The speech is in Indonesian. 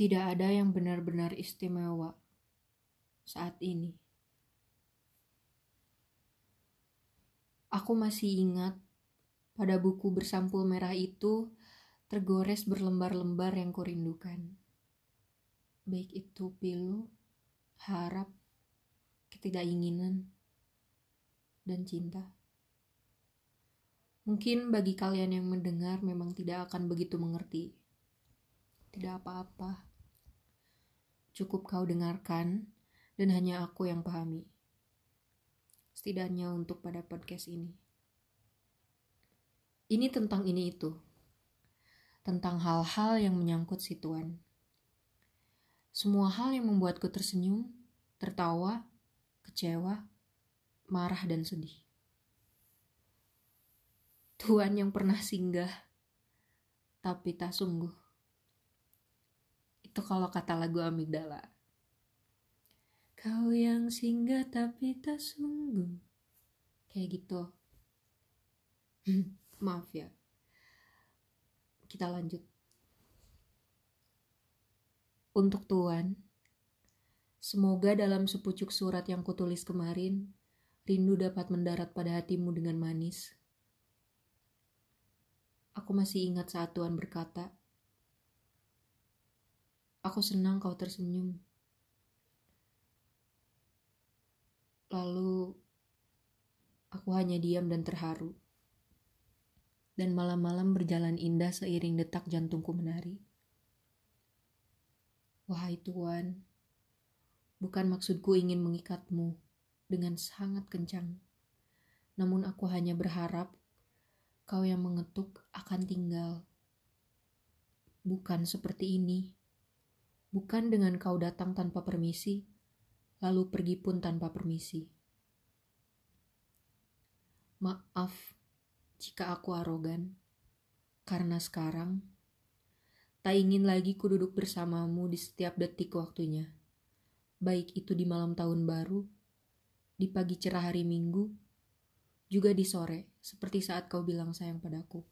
Tidak ada yang benar-benar istimewa saat ini. Aku masih ingat pada buku bersampul merah itu tergores berlembar-lembar yang kurindukan. Baik itu pilu, harap, ketidakinginan, dan cinta. Mungkin bagi kalian yang mendengar memang tidak akan begitu mengerti. Tidak apa-apa. Cukup kau dengarkan dan hanya aku yang pahami. Setidaknya untuk pada podcast ini. Ini tentang ini itu. Tentang hal-hal yang menyangkut situan. Semua hal yang membuatku tersenyum, tertawa, kecewa, marah dan sedih. Tuhan yang pernah singgah, tapi tak sungguh. Itu kalau kata lagu Amigdala. Kau yang singgah tapi tak sungguh. Kayak gitu. Maaf ya. Kita lanjut. Untuk Tuhan, semoga dalam sepucuk surat yang kutulis kemarin, rindu dapat mendarat pada hatimu dengan manis. Aku masih ingat saat Tuhan berkata, Aku senang kau tersenyum. Lalu, aku hanya diam dan terharu dan malam-malam berjalan indah seiring detak jantungku menari. Wahai Tuhan, bukan maksudku ingin mengikatmu dengan sangat kencang, namun aku hanya berharap kau yang mengetuk akan tinggal. Bukan seperti ini, bukan dengan kau datang tanpa permisi, lalu pergi pun tanpa permisi. Maaf jika aku arogan, karena sekarang tak ingin lagi ku duduk bersamamu di setiap detik waktunya, baik itu di malam tahun baru, di pagi cerah hari minggu, juga di sore, seperti saat kau bilang sayang padaku.